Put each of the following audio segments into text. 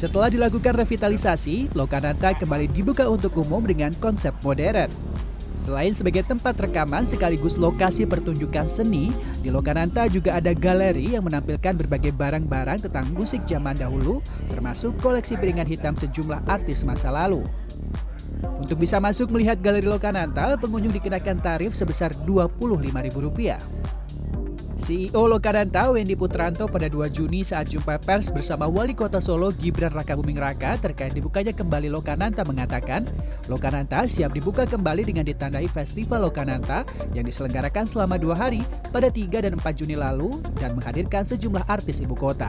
Setelah dilakukan revitalisasi, Lokananta kembali dibuka untuk umum dengan konsep modern. Selain sebagai tempat rekaman sekaligus lokasi pertunjukan seni, di Lokananta juga ada galeri yang menampilkan berbagai barang-barang tentang musik zaman dahulu, termasuk koleksi piringan hitam sejumlah artis masa lalu. Untuk bisa masuk melihat galeri Lokananta, pengunjung dikenakan tarif sebesar Rp25.000. CEO Lokananta Wendy Putranto pada 2 Juni saat jumpa pers bersama Wali Kota Solo Gibran Raka Buming Raka terkait dibukanya kembali Lokananta mengatakan Lokananta siap dibuka kembali dengan ditandai Festival Lokananta yang diselenggarakan selama dua hari pada 3 dan 4 Juni lalu dan menghadirkan sejumlah artis ibu kota.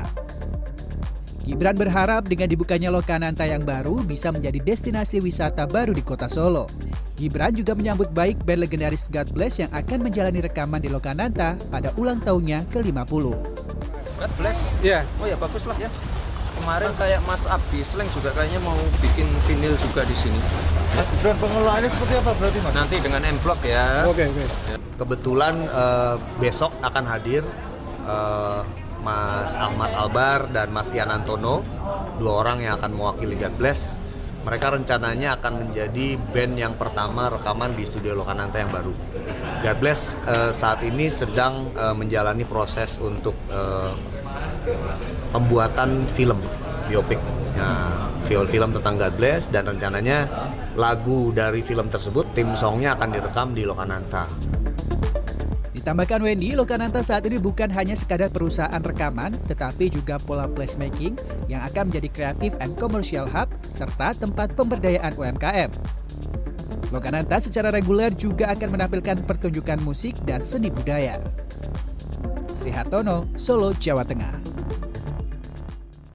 Gibran berharap dengan dibukanya Lokananta yang baru bisa menjadi destinasi wisata baru di kota Solo. Gibran juga menyambut baik band legendaris God Bless yang akan menjalani rekaman di Lokananta pada ulang tahunnya ke-50. God Bless? Iya. Oh ya bagus lah ya. Kemarin kayak Mas Abdi Sleng juga kayaknya mau bikin vinil juga di sini. Dan pengelolaannya seperti apa berarti mas? Nanti dengan M ya. Oke oke. Kebetulan eh, besok akan hadir eh, Mas Ahmad Albar dan Mas Ian Antono, dua orang yang akan mewakili God Bless. Mereka rencananya akan menjadi band yang pertama rekaman di studio Lokananta yang baru. God Bless eh, saat ini sedang eh, menjalani proses untuk eh, pembuatan film biopik. Nah, film film tentang God Bless dan rencananya lagu dari film tersebut tim songnya akan direkam di Lokananta. Ditambahkan Wendy, Lokananta saat ini bukan hanya sekadar perusahaan rekaman, tetapi juga pola placemaking yang akan menjadi kreatif and commercial hub serta tempat pemberdayaan UMKM. Lokananta secara reguler juga akan menampilkan pertunjukan musik dan seni budaya. Sri Hartono, Solo, Jawa Tengah.